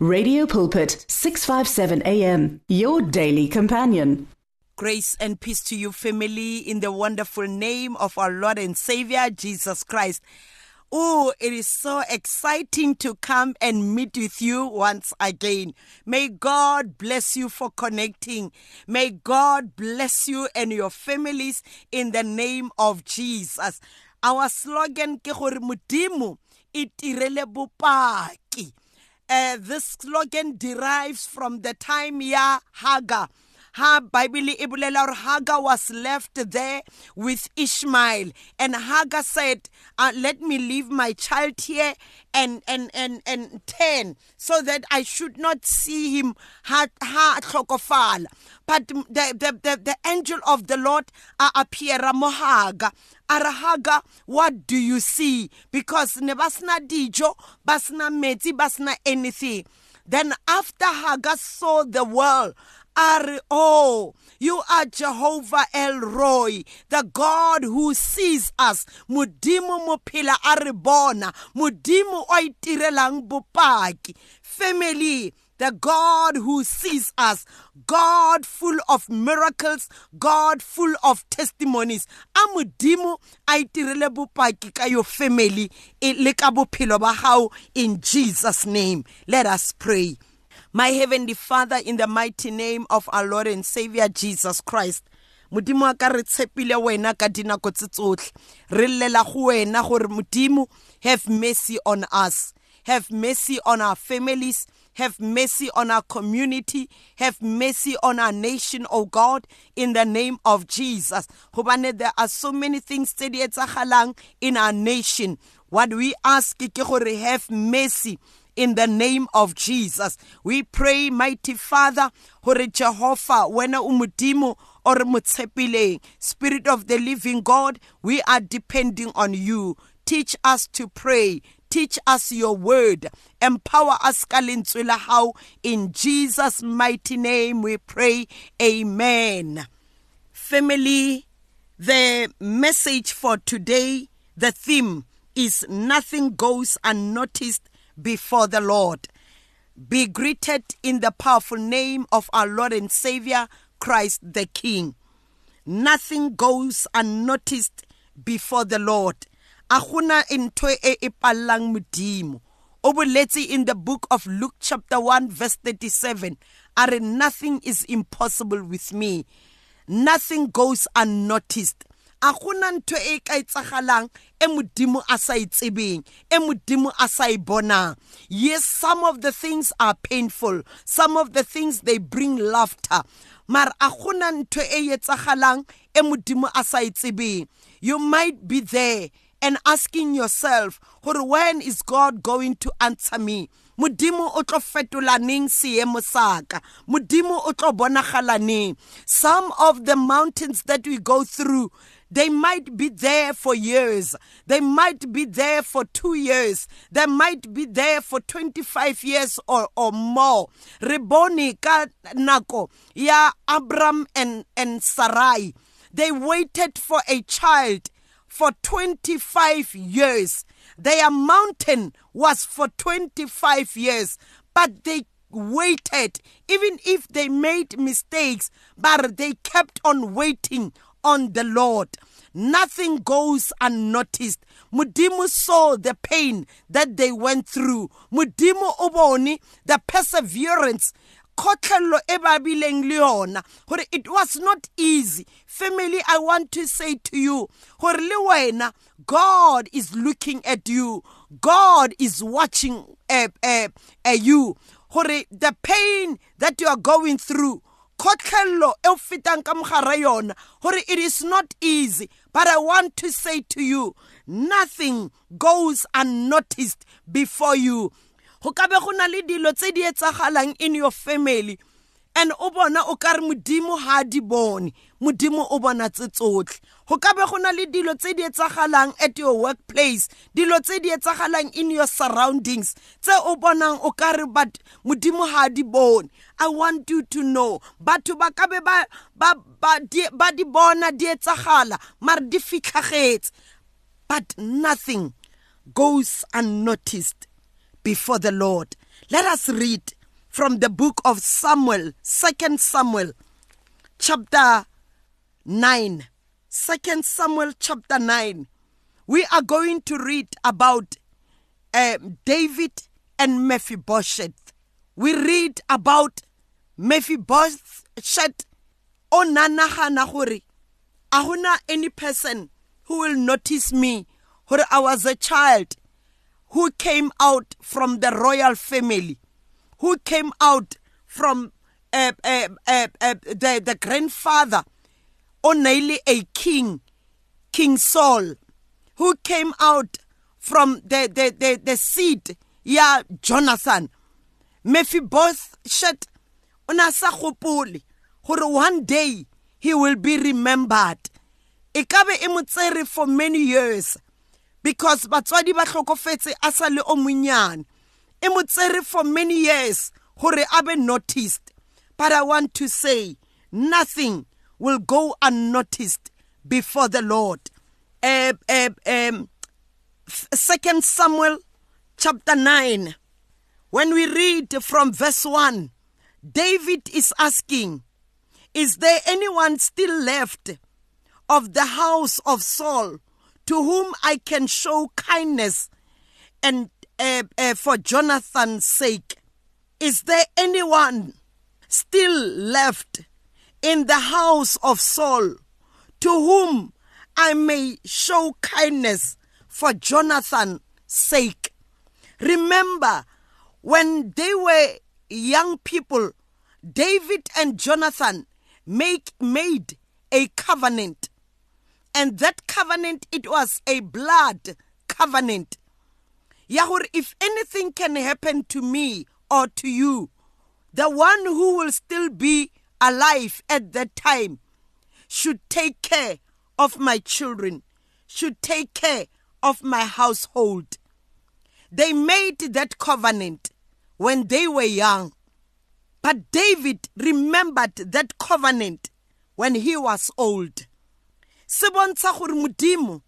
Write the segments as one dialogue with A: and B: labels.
A: Radio Pulpit 657 AM your daily companion.
B: Grace and peace to you, family, in the wonderful name of our Lord and Savior, Jesus Christ. Oh, it is so exciting to come and meet with you once again. May God bless you for connecting. May God bless you and your families in the name of Jesus. Our slogan ke gore itirele. Uh, this slogan derives from the time ya Hagar ha bible e bolela hagar was left there with ishmael. And hagar said uh, let me leave my child here and and and and 10 so that i should not see him ha ha but the, the, the, the angel of the lord uh, appear mo hagar. Ara what do you see? Because ne basna dijo basna metsi basna anything. Then after hagar saw the world are, oh, you are Jehovah El Roi, the God who sees us. Mudimu mupila aribona, mudimu oitirelang bupaki. Family, the God who sees us, God full of miracles, God full of testimonies. Amudimo aitirele bopaki ka your family le ka bophelo in Jesus name. Let us pray. My Heavenly Father, in the mighty name of our Lord and Savior Jesus Christ, modimo wa ka re tshepile wena ka dinako tse tsotlhe re llela go wena gore modimo have mercy on us. Have mercy on our families. Have mercy on our community. Have mercy on our nation oh god in the name of jesus. Gobane there are so many things tse di etsagalang in our nation. What we ask ke gore have mercy in the name of Jesus. We pray, mighty Father, hore Jehovah, wena umudimo or. Spirit of the living God, we are depending on you. Teach us to pray. Teach us your word. Empower us how in Jesus mighty name we pray. Amen. Family, the message for today, the theme is nothing goes unnoticed before the Lord. Be greeted in the powerful name of our Lord and Savior, Christ the King. Nothing goes unnoticed before the Lord. Aguna ntwe e e palang modimo. O boletse in the book of Luke chapter 1 verse 37. Are nothing is impossible with me. Nothing goes unnoticed. A gona ntho e ka etsagalang e modimo a sa itsebeng e modimo a sa e bonang. Yes some of the things are painful. Some of the things they bring laughter. Mara a gona ntho e etsagalang e modimo a sa itsebeng you might be there and asking yourself when is god going to answer me? Modimo o tlo fetola neng seemo sa ka? Modimo o tlo bonagala neng? Some of the mountains that we go through they might be there for years. They might be there for two years. They might be there for 25 years or, or more. Reboni ka nako ya Abram and, and Sarai. They waited for a child for 25 years. Their mountain was for 25 years, but they waited, even if they made mistakes, but they kept on waiting on the Lord. Nothing goes unnoticed. Mudimu saw the pain that they went through. Mudimu oboni the perseverance kgotlhelelo e ba it was not easy family i want to say to you gore god is looking at you god is watching uh, uh, uh, you the pain that you are going through kgotlhelelo e o fetang ka mogare yona gore it is not easy. But i want to say to you nothing goes unnoticed before you. Go ka go na le dilo tse di etsagalang in your family and o bona o ka re modimo ha di bone. Modimo o bona tse tsotlhe go ka be go na le dilo tse di etsagalang at your workplace dilo tse di etsagalang in your surroundings tse o bonang o ka but modimo ha di bone. I want you to know batho ba ka be ba ba di, ba di bona di etsagala mare di fitlhagetse. But nothing goes unnoticed before the lord. Let us read from the book of Samuel, 2 Samuel, chapter 9. 2 Samuel, chapter 9. We are going to read about uh, David and Mephibosheth. We read about Mephibosheth o nanagana gore a gona any person who will notice me gore I was a child who came out from the royal family who came out from uh, uh, the, the grandfather only a king king Saul who came out from the the the, the seed ya Jonathan. Mephibosheth ona sa gopole gore one day he will be remembered. E kabe e motsere for many years because batswadi ba tlhokofetse a sa le o monyane e motsere for many years gore a be noticed. But i want to say nothing will go unnoticed before the lord. Uh, uh, um, second samuel chapter 9 when we read from verse 1 david is asking is there anyone still left of the house of saul to whom i can show kindness and uh, uh, for jonathan's sake? Is there anyone still left in the house of Saul to whom I may show kindness for Jonathan's sake? Remember, when they were young people, David and Jonathan make, made a covenant. And that covenant, it was a blood covenant. Yahweh, if anything can happen to me or to you, the one who will still be alive at that time should take care of my children, should take care of my household. They made that covenant when they were young. But David remembered that covenant when he was old. Gore modimo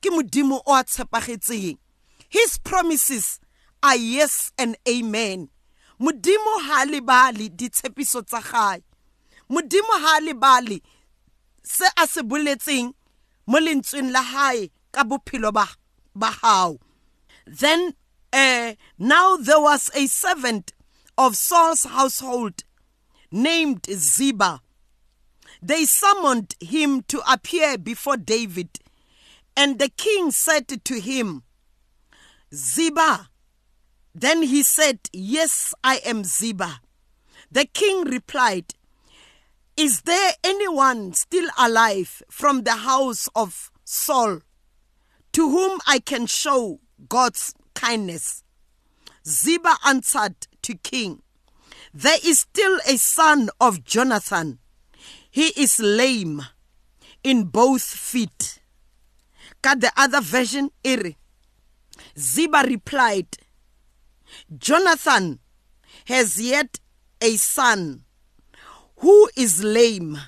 B: ke modimo o a tshepagetseng. His promises are yes and amen. modimo ha ditshepiso tsa gae modimo ha se a se boletseng mo lentsweng la hae ka bophelo ba ba hao. Then uh, now there was a servant of Saul's household named Ziba. They summoned him to appear before David and the king said to him Ziba. Then he said, Yes, I am Ziba. The king replied, Is there anyone still alive from the house of Saul to whom I can show God's kindness? Ziba answered to king, There is still a son of Jonathan. He is lame in both feet. Got the other version? Iri. Ziba replied, Jonathan has yet a son who is lame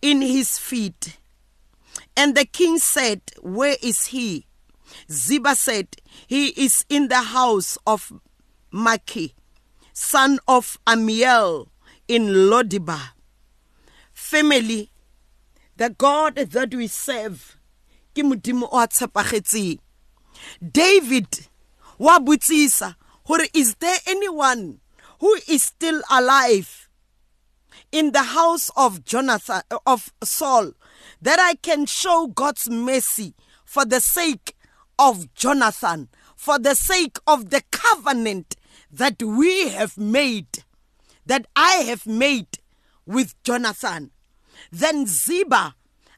B: in his feet. And the king said, Where is he? Ziba said, He is in the house of Maki, son of Ammiel in Lo Debar. Family, the God that we serve. David wa botsisa is there anyone who is still alive in the house of Jonathan of Saul that I can show God's mercy for the sake of Jonathan for the sake of the covenant that we have made that I have made with Jonathan then Ziba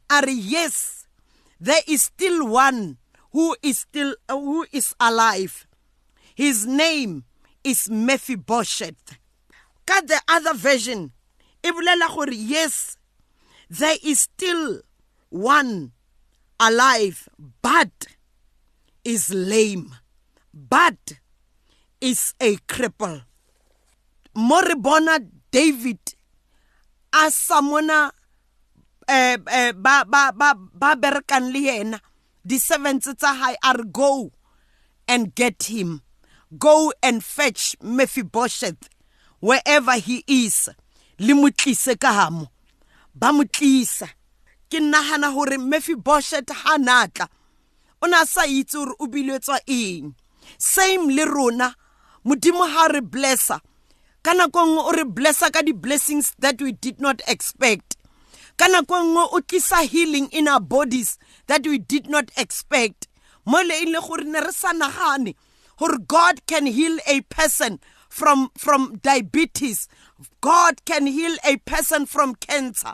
B: are yes there is still one who is still uh, who is alive his name is Mephibosheth. Got the other version. E bolela gore yes, there is still one alive, but is lame, but is a cripple. Moribona David a samona eh eh ba ba ba ba berekang le yena di servants tsa hae are go and get him go and fetch Mephibosheth wherever he is le mo tlise ka hamo ba mo tlisa. Ke nagana gore Mephibosheth ha natla o na sa itse gore o biletswa eng. Same le rona modimo ha re blessa. Ka nako nngwe o re blessa ka di-blessings that we did not expect. Ka nako nngwe o tlisa healing in our bodies that we did not expect. Mo le ile gore ne re sa nagane gore god can heal a person from from diabetes God can heal a person from cancer.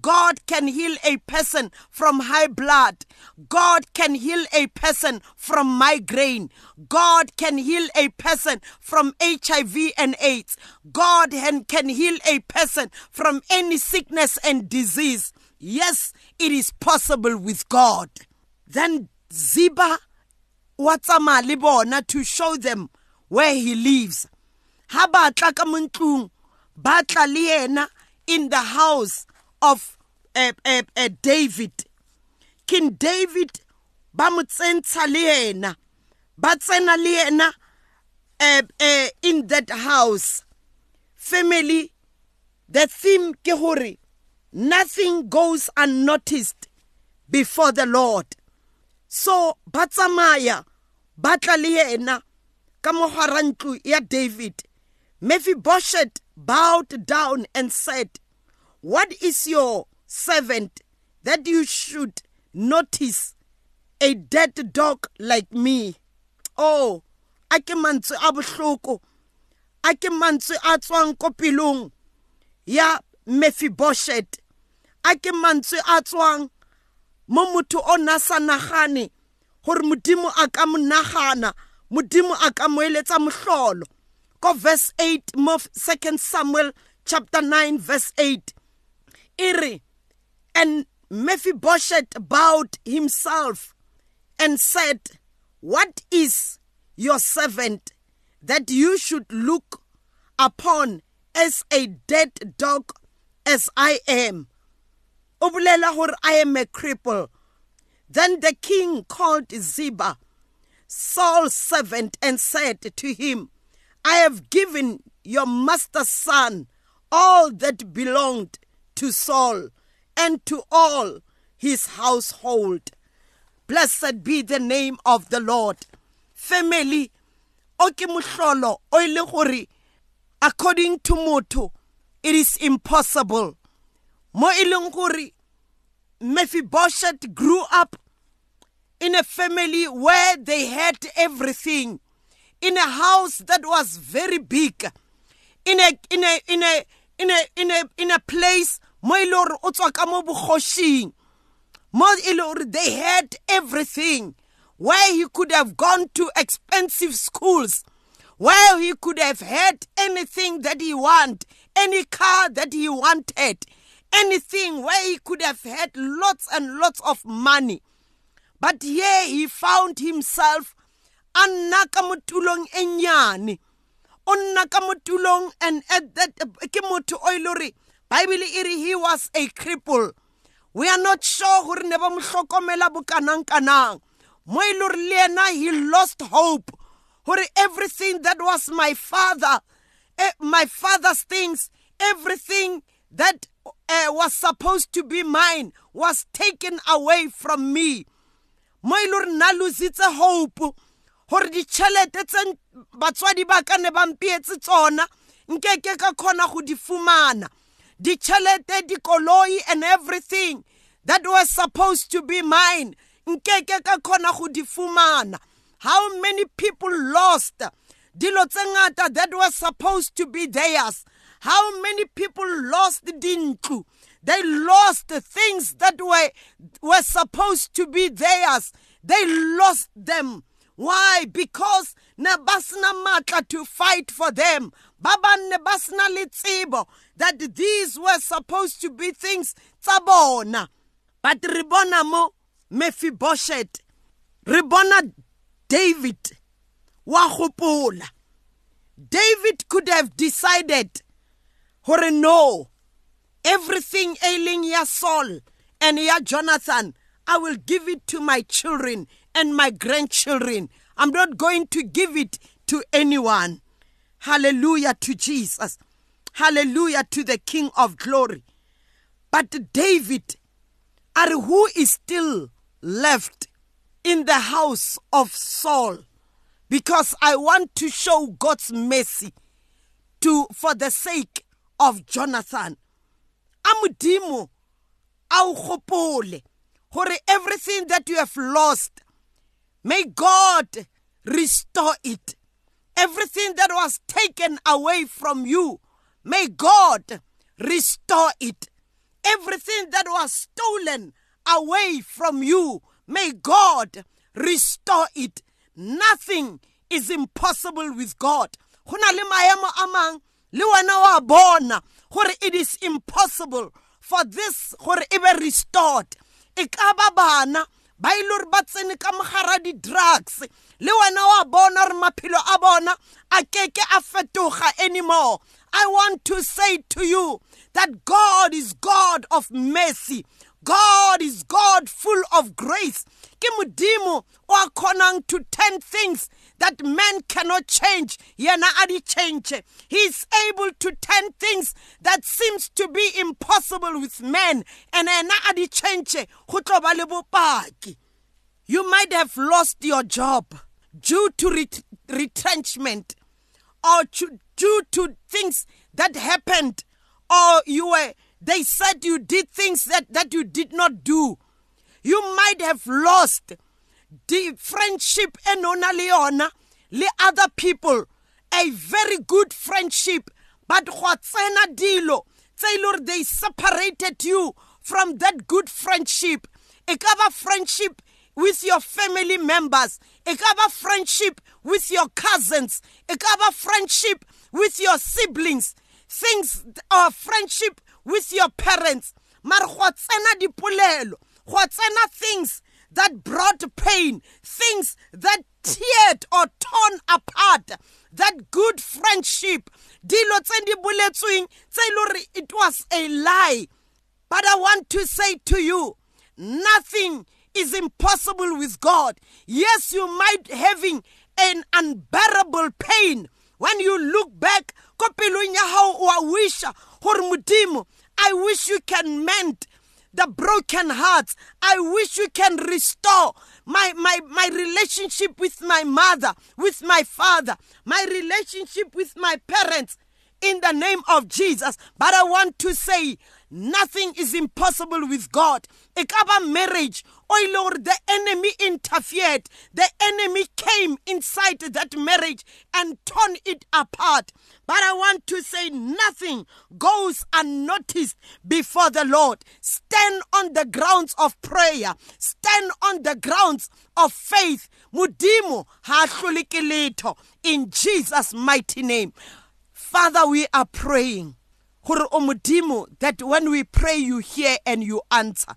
B: God can heal a person from high blood. God can heal a person from migraine. God can heal a person from HIV and AIDS. God can heal a person from any sickness and disease. Yes, it is possible with God. Then Ziba watsama le bona to show them where he lives. Ha ba tla ka mo ntlong ba tla le yena in the house of uh, uh, uh, David. King David ba mo tsentsha le yena ba tsena le yena uh, uh, in that house. Family, the theme ke hore nothing goes unnoticed before the Lord. So ba tsamaya ba tla le yena ka mogwara ya David. Mephibosheth bowed down and said, What is your servant that you should notice a dead dog like me? Oh, a ke mantswe a bohloko a ke mantswe a tswang ko pelong ya Mephibosheth a ke mantswe a tswang mo motho o na sa nagane gore modimo a ka mo nagana modimo a ka mo eletsa mohlolo ko verse 8 mo 2 Samuel chapter 9 verse 8 iri and Mephibosheth bowed himself and said what is your servant that you should look upon as a dead dog as I am? O I am a cripple. Then the king called Ziba Saul's servant and said to him I have given your master's son all that belonged to Saul and to all his household. Blessed be the name of the Lord. Family, according to motho it is impossible. Mo e Mephibosheth grew up in a family where they had everything in a house that was very big in a in a in a in a in a in a place mo tswa ka mo they had everything. Where he could have gone to expensive schools? Where he could have had anything that he want any car that he wanted anything? Where he could have had lots and lots of money? But here he found himself a nna ka motulong e nyane. O nna ka motulong and at that ke motho o ile gore bible e re he was a cripple. We are not sure gore ne ba mo hlokomela bokanang-kanang. Mo ile gore le yena he lost hope. Gore everything that was my father eh, my father's things everything that uh, was supposed to be mine was taken away from me. Mo ile gore nna lositse hope gore ditšhelete tse batswadi ba ka ne bampietse tsona nkeke ka kgona go di fumana. Ditšhelete dikoloi and everything that was supposed to be mine nkeke ka kgona go di fumana. How many people lost dilo tse ngata that was supposed to be theirs? How many people lost dintlu they lost things that were were supposed to be theirs. They lost them why? Because ne ba sena matla to fight for them. Ba banne ba sena le that these were supposed to be things tsa bona. But ribona mo Mephibosheth re bona David wa David could have decided hore no everything ailing ya Saul and ya Jonathan I will give it to my children and my grandchildren I'm not going to give it to anyone. Hallelujah to Jesus. Hallelujah to the King of glory. But David, are who is still left in the house of Saul? Because I want to show God's mercy to for the sake of Jonathan. Amudimo au everything that you have lost may God restore it. Everything that was taken away from you, may God restore it. Everything that was stolen away from you, may God restore it. Nothing is impossible with God. Wa it is impossible for this gore be restored ba ile gore ba tsene ka mogara di-drugs. Le wena wa bona gore maphelo a bona a keke a fetoga anymore. I want to say to you that god is god of mercy. God is god full of grace. Ke modimo o a kgonang to turn things that man cannot change. Yena a di change. He is able to turn things that seems to be impossible with men. And yena a di change. Go tlo ba le bopaki. You might have lost your job due to ret retrenchment or due to things that happened or you were they said you did things that, that you did not do. You might have lost the friendship enona leona le other people a very good friendship. But go tsena dilo tse they separated you from that good friendship. E ba friendship with your family members. E ba friendship with your cousins. E ba friendship with your siblings. Things or friendship with your parents. Mara go tsena dipolelo go tsena things that brought pain, things that teared or torn apart that good friendship. Dilo tse it was a lie. But I want to say to you, nothing is impossible with God. Yes, you might having an unbearable pain when you look back I wish you can mend the broken hearts. I wish you can restore my, my, my relationship with my mother, with my father, my relationship with my parents in the name of Jesus. But I want to say, nothing is impossible with God. Ekaba marriage Oh Lord, the enemy interfered. The enemy came inside that marriage and torn it apart. But I want to say nothing goes unnoticed before the Lord. Stand on the grounds of prayer. Stand on the grounds of faith. Mudimu Mudimo in Jesus' mighty name. Father, we are praying. That when we pray, you hear and you answer.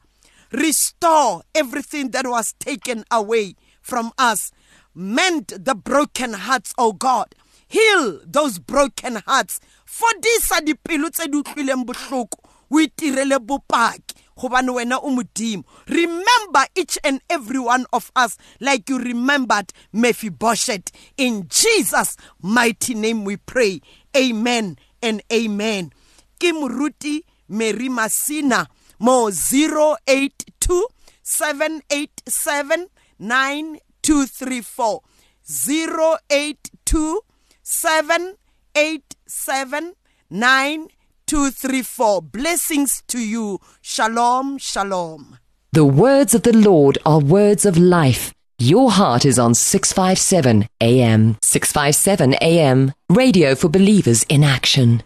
B: Restore everything that was taken away from us. Mend the broken hearts, O oh God. Heal those broken hearts. Fodisa dipelo tse di utlwileng bohloko. O itirele bopaki gobane wena o modimo. Remember each and every one of us like you remembered mephibosheth. In jesus mighty name we pray. Amen and amen. Ke moruti mary masina mo 082 787 9234 082 787 9234 blessings to you shalom shalom
C: the words of the lord are words of life your heart is on 657 AM. 657 AM. Radio for believers in action.